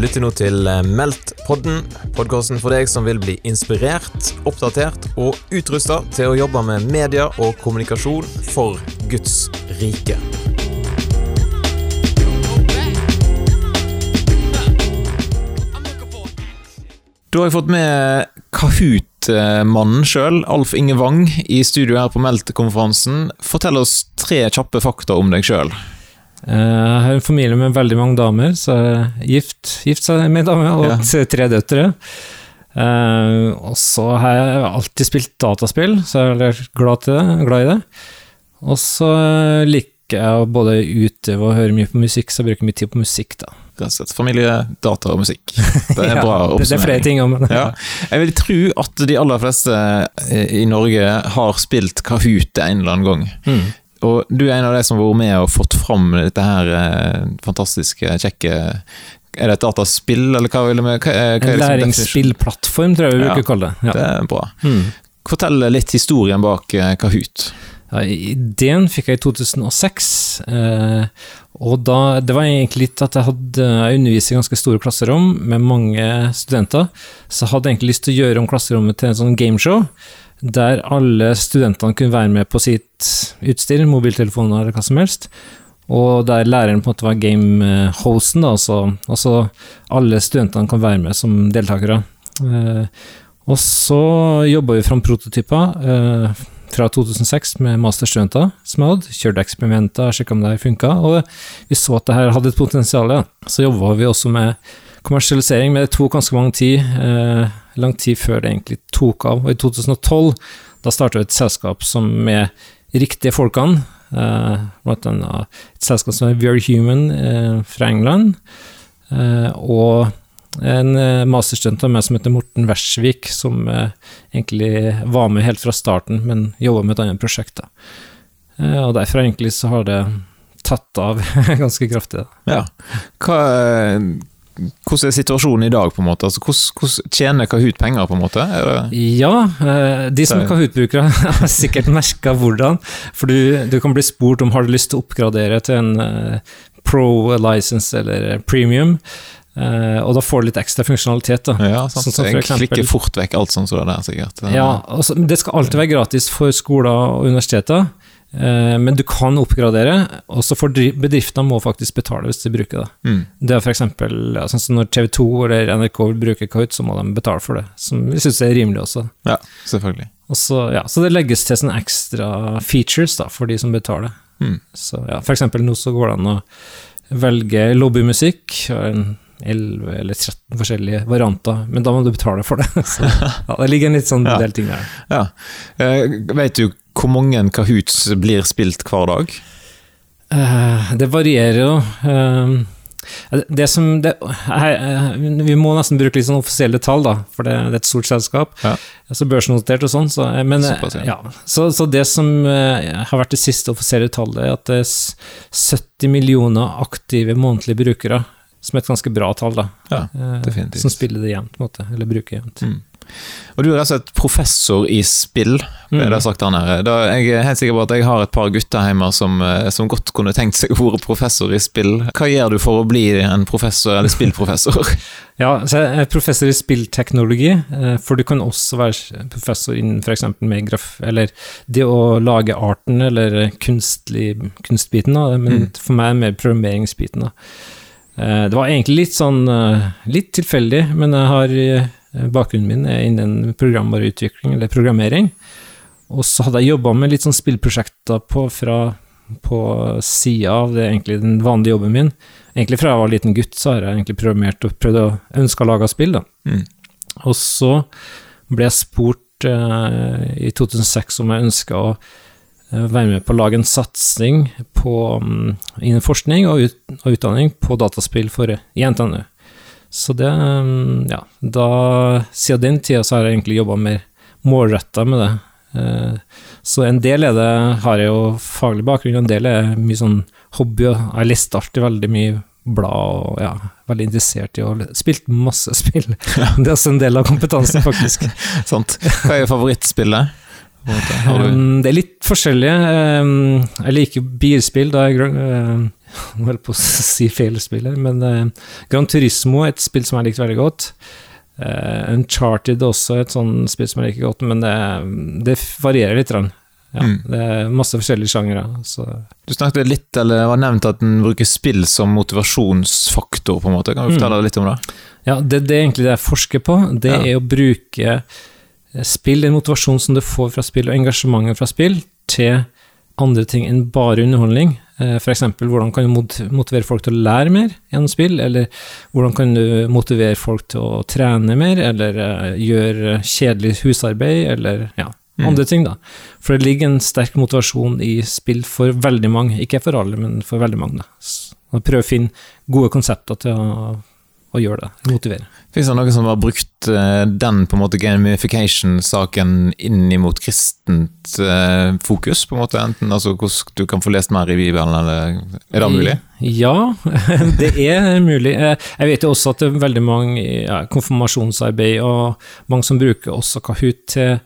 Lytter nå til eh, Meldt-podden, podkasten for deg som vil bli inspirert, oppdatert og utrusta til å jobbe med media og kommunikasjon for Guds rike. Da har jeg fått med Kahoot-mannen sjøl, Alf Inge Wang, i studio her på Meldt-konferansen. Fortell oss tre kjappe fakta om deg sjøl. Eh, Jeg har en familie med veldig mange damer, så jeg er gift, med en dame og Ja. tre døtre. Eh, og så har jeg alltid spilt dataspill, så jeg er glad, til det, glad i det. Og så eh, liker jeg å både utøve og høre mye på musikk, så jeg bruker mye tid på musikk, da. Familie, data og musikk. Det er Ja, bra oppsummering. det er flere ting om det. Ja. Jeg vil tro at de aller fleste i Norge har spilt Kahoot en eller annen gang. Mm. Og du er en av de som har vært med og fått fram dette her eh, fantastiske, kjekke Er det et dataspill, eller hva vil vi hva, er- hva En liksom læringsspillplattform, tror jeg vi bruker å kalle det. Ja. Det er bra. Mm. Fortell litt historien bak eh, Kahoot. Ja, ideen fikk jeg i 2006, eh, og da, det var egentlig litt at jeg hadde undervist i ganske store klasserom med mange studenter, så jeg hadde egentlig lyst til å gjøre om klasserommet til en sånn gameshow, der alle studentene kunne være med på sitt utstyr, mobiltelefoner eller hva som helst, og der læreren på en måte var gamehosten, da, altså, altså alle studentene kan være med som deltakere. Eh, og så jobba vi fram prototyper eh, fra 2006 med masterstudenter som jeg hadde. Kjørte eksperimenter, sjekka om det her funka, og vi så at det her hadde et potensial. Så jobba vi også med kommersialisering, men det tok ganske mange tid, eh, lang tid før det egentlig tok av. Og i 2012 da starta et selskap som med riktige folkene, eh, blant annet et selskap som er Very Human eh, fra England, eh, og en eh, masterstudent av meg som heter Morten Wersvik, som eh, egentlig var med helt fra starten, men jobba med et annet prosjekt. Da. Eh, og derfor egentlig så har det tatt av ganske kraftig. Da. Ja. Hva, hvordan er situasjonen i dag, på en måte? Altså, hvordan, hvordan tjener Kahoot penger, på en måte? Er det Ja, eh, de som er Kahoot-brukere har sikkert merka hvordan, for du, du kan bli spurt om har du lyst til å oppgradere til en eh, pro license eller premium, eh, og da får du litt ekstra funksjonalitet. da. ja, sant. Sånn som for eksempel- klikker fort vekk alt sånn som det der, sikkert. Ja, altså, det skal alltid være gratis for skoler og universiteter, men du kan oppgradere, og så får bedriftene må faktisk betale hvis de bruker det. Mm. Det er for eksempel, ja, sånn som når TV 2 eller NRK vil bruke Kahoot, så må de betale for det, som vi syns er rimelig også. ja, selvfølgelig. Og så, ja, så det legges til sånne ekstra features da, for de som betaler. Mm. Så ja, For eksempel nå så går det an å velge lobbymusikk, en 11 eller 13 forskjellige varianter, men da må du betale for det. Så ja, det ligger en litt sånn Ja. del ting der. Ja. Uh, vet du hvor mange Kahoots blir spilt hver dag? Uh, det varierer jo. Uh, det som det, her, eh, Vi må nesten bruke litt sånn offisielle tall, da, for det, det er et stort selskap. Ja. Altså børsnotert og sånn. Så, men, Såpass, ja. ja. så, så det som har vært det siste offisielle tallet, er at det er 70 millioner aktive månedlige brukere, som er et ganske bra tall, da. Ja, definitivt. Som spiller det jevnt, på en måte. Eller bruker jevnt. Mm. Og du er rett og slett professor i spill, ble Mm. det sagt han her. Da, jeg er helt sikker på at jeg har et par gutter hjemme som, eh, som godt kunne tenkt seg være professor i spill. Hva gjør du for å bli en professor, eller spillprofessor? Ja, så jeg er professor i spillteknologi, eh, for du kan også være professor innen f.eks. med graf... Eller det å lage arten, eller kunstlig, kunstbiten, da, men Mm. for meg er det mer programmeringsbiten. da. Eh, Det var egentlig litt sånn litt tilfeldig, men jeg har bakgrunnen min er innen programvareutvikling, eller programmering. Og så hadde jeg jobba med litt sånn spillprosjekter på, fra, på sida av det egentlig den vanlige jobben min. Egentlig fra jeg var liten gutt, så har jeg egentlig programmert og prøvd å ønske å lage spill, da. Mm. Og så ble jeg spurt eh, i 2006 om jeg ønska å eh, være med på å lage en satsing på, mm, innen forskning og, ut, og utdanning på dataspill for i NTNU. Så det mm, Ja, da Siden den tida så har jeg egentlig jobba mer målretta med det. Eh, Så en del er det, har jeg jo faglig bakgrunn, og en del er mye sånn hobby. Jeg har lest alltid veldig mye blad og ja, veldig interessert i å spilt masse spill. Det er også en del av kompetansen, faktisk. Sant? Hva er favorittspillet? Um, det er litt forskjellige. Um, jeg liker bilspill. Da jeg, Jeg holdt på å si feil spill her, men uh, Gran Turismo et spill som jeg likte veldig godt. Uh, Uncharted også et sånt spill som jeg liker godt, men det, det varierer litt. Ja, mm. Det er masse forskjellige sjangere. Du snakket litt, eller var nevnt at en bruker spill som motivasjonsfaktor, på en måte. Kan du fortelle mm. litt om det? Ja, det, det, er egentlig det jeg forsker på. Det ja. er å bruke spill, den motivasjonen som du får fra spill, og engasjementet fra spill, til andre ting enn bare underholdning. Eh, F.eks. hvordan kan du motivere folk til å lære mer gjennom spill, eller hvordan kan du motivere folk til å trene mer, eller uh, gjøre kjedelig husarbeid, eller ja, mm. andre ting, da. For det ligger en sterk motivasjon i spill for veldig mange, ikke for alle, men for veldig mange. da. Prøve å finne gode konsepter til å å gjøre det. Motivere. Fins det noe som har brukt den på en måte gamification-saken inn mot kristent uh, fokus? på en måte, enten altså Hvordan du kan få lest mer i Bibelen, eller er det mulig? Ja, det er mulig. Eh, jeg vet jo også at det er veldig mange ja, konfirmasjonsarbeid, og mange som bruker også Kahoot til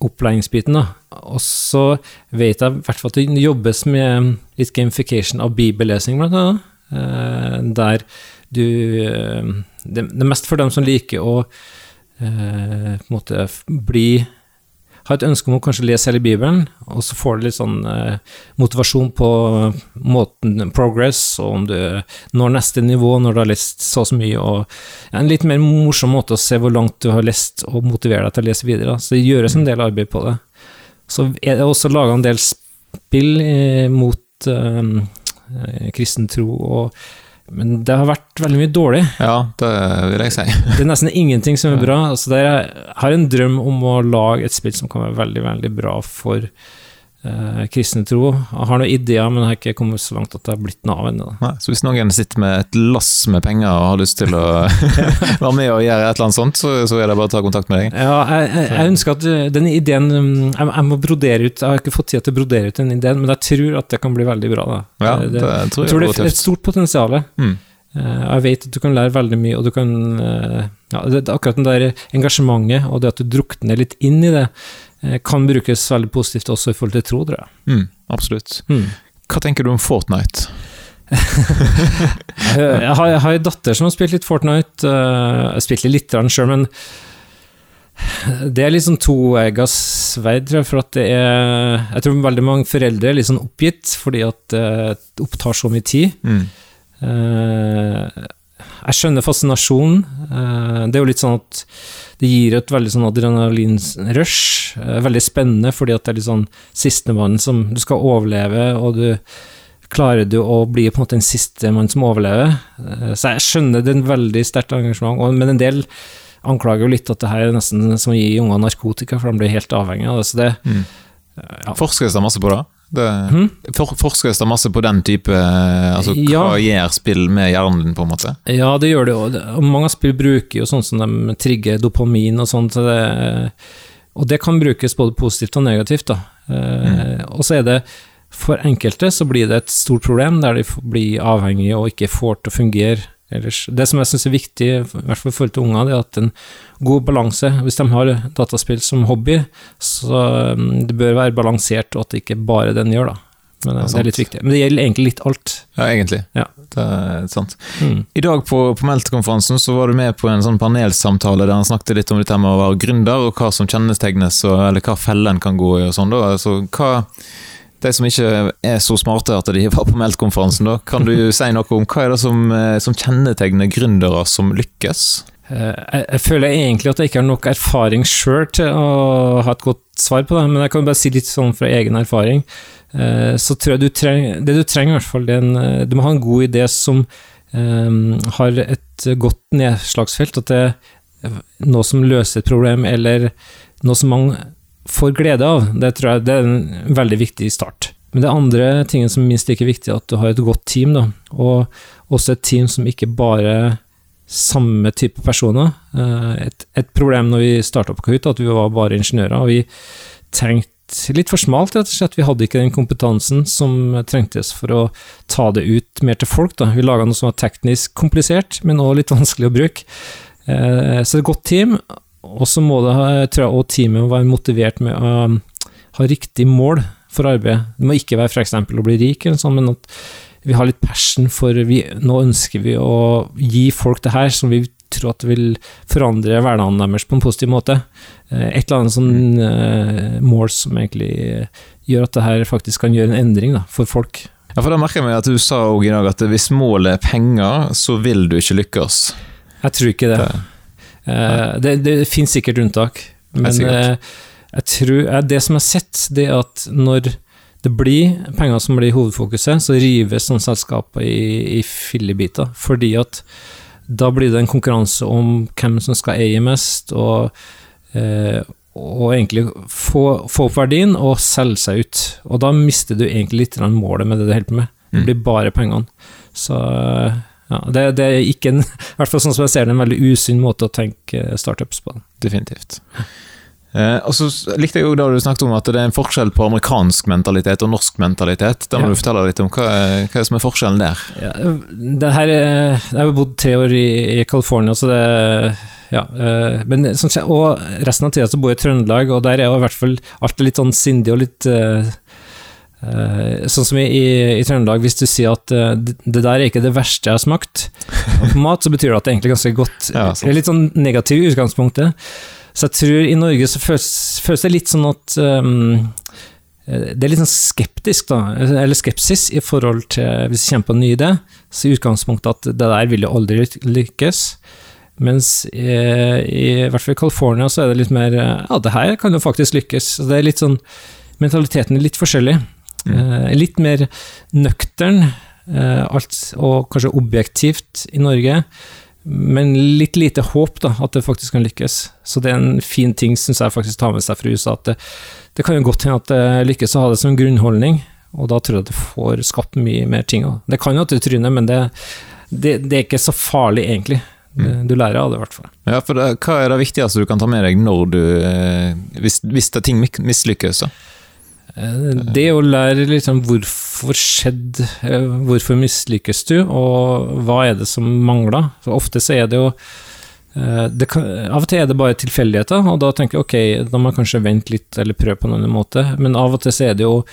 opplæringsbiten. da. Og så vet jeg i hvert fall at det jobbes med litt gamification av bibellesing, blant annet. Der du eh, det, det, er mest for dem som liker å eh, på en måte bli ha et ønske om å kanskje lese hele Bibelen, og så får du litt sånn eh, motivasjon på måten progress, og om du når neste nivå når du har lest så og så mye, og ja, en litt mer morsom måte å se hvor langt du har lest, og motivere deg til å lese videre. Så det gjøres en del arbeid på det. Så er det også laga en del spill eh, mot eh, kristen tro, og men det har vært veldig mye dårlig. Ja, det vil jeg si. det er nesten ingenting som er bra. Altså, jeg har en drøm om å lage et spill som kan være veldig, veldig bra for eh, kristne tro. Jeg har noen ideer, men jeg har ikke kommet så langt at det har blitt noe av ennå. Så hvis noen sitter med et lass med penger og har lyst til å være med og gjøre et eller annet sånt, så, så, er det bare å ta kontakt med deg? Ja, jeg, jeg, jeg ønsker at eh, den ideen mm, jeg, jeg, må brodere ut Jeg har ikke fått tid til å brodere ut den ideen, men jeg tror at det kan bli veldig bra. Da. Ja, det, det, jeg tror jeg, tror det er et stort potensial. Mm. Eh, jeg vet at du kan lære veldig mye, og du kan eh, ja, det, Akkurat det der engasjementet og det at du drukner litt inn i det, Eh, kan brukes veldig positivt også i forhold til tro, tror jeg. Mm, absolutt. Mm. Hva tenker du om Fortnite? jeg, har, jeg har en datter som har spilt litt Fortnite. Eh, jeg har spilt litt sjøl, men det er liksom toegga sverd, tror jeg. For at det er Jeg tror veldig mange foreldre er litt sånn oppgitt fordi at det opptar så mye tid. Mm. Jeg skjønner fascinasjonen. Uh, det er jo litt sånn at det gir et veldig sånn adrenalinrush. Eh, veldig spennende, fordi at det er litt sånn sistemann som Du skal overleve, og du klarer du å bli på en måte den siste mann som overlever. Eh, så jeg skjønner det er en veldig sterkt engasjement, men en del anklager jo litt at det her er nesten som å gi unger narkotika, for de blir helt avhengige av det. Så det mm. ja. Forskes det masse på det? Det, hmm? for, forskes det masse på den type Altså ja. hva gjør spill med hjernen din, på en måte? Ja, det gjør det jo. Mange spill bruker jo sånn som de trigger dopamin og sånt. Så det, og det kan brukes både positivt og negativt, da. Mm. Og så er det For enkelte så blir det et stort problem der de blir avhengige og ikke får til å fungere ellers. Det som jeg syns er viktig, i hvert fall i forhold til unger, det er at en god balanse Hvis de har dataspill som hobby, så um, det bør være balansert, og at det ikke bare den gjør, da. Men det, det er litt viktig. Men det gjelder egentlig litt alt. Ja, egentlig. Ja. Det er sant. Mm. I dag på, på Meldt-konferansen så var du med på en sånn panelsamtale der han snakket litt om dette med å være gründer, og hva som kjennetegnes, eller hva fellen kan gå i og sånn. Altså, hva de som ikke er så smarte at de var på Meldt-konferansen, da, kan du si noe om hva er det som, eh, som kjennetegner gründere som lykkes? Eh, jeg, føler egentlig at jeg ikke har nok erfaring sjøl til å ha et godt svar på det, men jeg kan bare si litt sånn fra egen erfaring. Eh, så tror jeg du trenger, det du trenger i hvert fall, en, du må ha en god idé som um, har et godt nedslagsfelt, at det er noe som løser et problem, eller noe som mange får glede av. Det tror jeg det er en veldig viktig start. Men det andre tingen som minst like viktig, er at du har et godt team, da. Og også et team som ikke bare samme type personer. Eh, et, et problem når vi starta på Kahoot, at vi var bare ingeniører, og vi trengte litt for smalt, rett og slett. Vi hadde ikke den kompetansen som trengtes for å ta det ut mer til folk. Da. Vi laga noe som var teknisk komplisert, men også litt vanskelig å bruke. Eh, så et godt team, og så må det, tror jeg, teamet være motivert med å ha riktig mål for arbeidet. Det må ikke være f.eks. å bli rik, sånt, men at vi har litt passion for vi, Nå ønsker vi å gi folk det her som vi tror at det vil forandre hverdagen deres på en positiv måte. Eh, et eller annet sånn uh, mål som egentlig gjør at det her faktisk kan gjøre en endring da, for folk. Ja, for da merker jeg meg at Du sa også i dag at hvis målet er penger, så vil du ikke lykkes. Jeg tror ikke det. Det, uh, det, det finnes sikkert unntak, men uh, jeg tror, det som jeg har sett, det er at når det blir penger som blir hovedfokuset, så rives sånne selskaper i, i fillebiter. Fordi at da blir det en konkurranse om hvem som skal eie mest, og, eh, og egentlig få, få, opp verdien og selge seg ut. Og da mister du egentlig litt målet med det du holder på med. Det mm. blir bare pengene. Så ja, det, det, er ikke en, i hvert fall sånn som jeg ser det, en veldig usunn måte å tenke startups på. Definitivt. Eh, og så likte jeg jo da du snakket om at det er en forskjell på amerikansk mentalitet og norsk mentalitet. Da må ja. du fortelle litt om hva, hva er som er forskjellen der? Ja, det her, jeg har bodd tre år i, i California, så det ja, eh, men, sånn, og resten av tida så bor jeg i Trøndelag, og der er jo i hvert fall alt litt sånn sindig og litt uh, Sånn som i, i, i, Trøndelag, hvis du sier at uh, det, det der er ikke det verste jeg har smakt på mat, så betyr det at det er egentlig ganske godt. Ja, det er litt sånn negativ i utgangspunktet. Så jeg tror i Norge så føles, føles det litt sånn at um, det er litt sånn skeptisk, da, eller skepsis, i forhold til hvis du kommer på en ny idé. Så i utgangspunktet at det der vil jo aldri lykkes. Mens i, i, i hvert fall i California så er det litt mer Ja, det her kan jo faktisk lykkes. Så det er litt sånn Mentaliteten er litt forskjellig. Mm. Eh, litt mer nøktern, eh, alt, og kanskje objektivt i Norge men litt lite håp, da, at det faktisk kan lykkes. Så det er en fin ting, syns jeg faktisk tar med seg fra USA, at det, det kan jo godt hende at det lykkes å ha det som grunnholdning, og da tror jeg at du får skapt mye mer ting. Det kan jo at du tryner, men det, det, det, er ikke så farlig, egentlig. Mm. Du lærer av det, i hvert fall. Ja, for det, Hva er det viktigste du kan ta med deg når du eh, Hvis, hvis det ting mislykkes? da? Eh, det å lære liksom hvorfor skjedde, eh, hvorfor mislykkes du, og hva er det som mangler. For ofte så er det jo eh, det kan, Av og til er det bare tilfeldigheter, og da tenker jeg ok, da må jeg kanskje vente litt eller prøve på en annen måte, men av og til så er det jo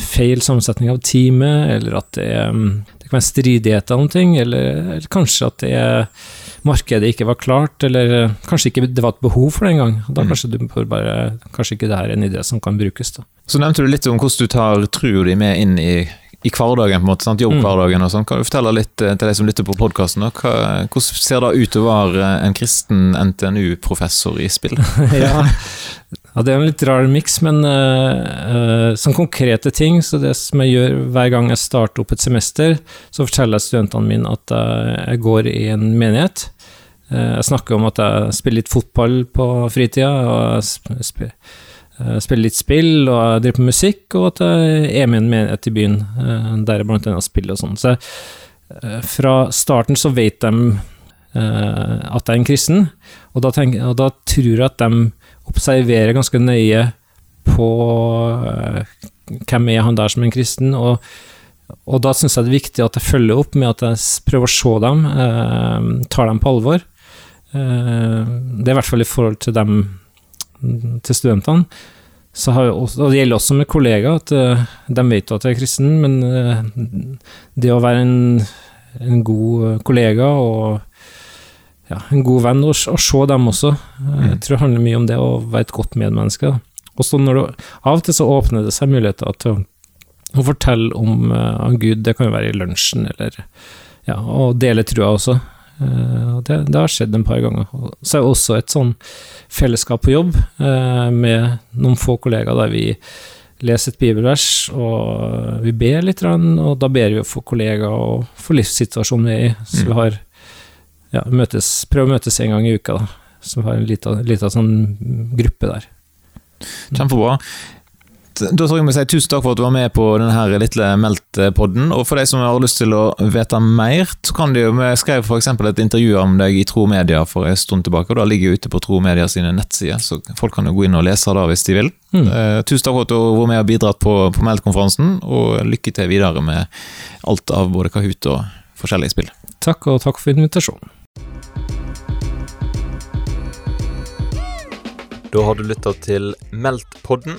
feil sammensetning av teamet, eller at det, er, det kan være stridigheter om ting, eller, eller kanskje at det er markedet ikke var klart, eller eh, kanskje ikke det var et behov for det engang. Da mm. kanskje du bare Kanskje ikke det her er en idé som kan brukes, da. Så nevnte du litt om hvordan du tar trua di med inn i, i hverdagen, på en måte, sant? jobbhverdagen og sånn. Kan du fortelle litt eh, til de som lytter på podkasten, hvordan ser det ut å være en kristen NTNU-professor i spill? ja, ja, det er en litt rar miks, men uh, sånn konkrete ting Så det som jeg gjør hver gang jeg starter opp et semester, så forteller jeg studentene mine at uh, jeg går i en menighet. Uh, jeg snakker om at jeg spiller litt fotball på fritida, og sp sp spiller litt spill, og jeg driver på musikk, og at jeg er med i en menighet i byen, der jeg blant annet spiller og sånn. Så fra starten så vet de at jeg er en kristen, og da, tenker, og da tror jeg at de observerer ganske nøye på hvem er han der som er en kristen, og, og da syns jeg det er viktig at jeg følger opp med at jeg prøver å se dem, tar dem på alvor. Uh, det er i hvert fall i forhold til dem, til studentene. Også, og det gjelder også med kollegaer, at de vet jo at jeg er kristen, men det å være en, en god kollega og ja, en god venn, og, og se dem også. Jeg mm. tror det handler mye om det å være et godt medmenneske. Og så når du, Av og til så åpner det seg muligheter til å fortelle om om Gud, det kan jo være i lunsjen, eller ja, og dele trua også. Uh, det, det, har skjedd en par ganger. Så er det også et sånn fellesskap på jobb uh, med noen få kollegaer der vi leser et bibelvers, og vi ber litt, og da ber vi for kollegaer og for livssituasjonen vi er i. Så vi mm. har ja, møtes, prøver å møtes en gang i uka, da. Så vi har en liten sånn gruppe der. Kjempebra. Da tror jeg vi si tusen takk for at du var med på denne lille Meldt-podden. Og for de som har lyst til å vite mer, så kan de jo Vi skrev f.eks. et intervju om deg i Tro Media for en stund tilbake, og da ligger jo ute på Tro Media sine nettsider, så folk kan jo gå inn og lese det hvis de vil. Mm. Eh, tusen takk for at du var med og bidratt på, på Meldt-konferansen, og lykke til videre med alt av både Kahoot og forskjellige spill. Takk, og takk for invitasjonen. Da har du lytta til Meldt-podden,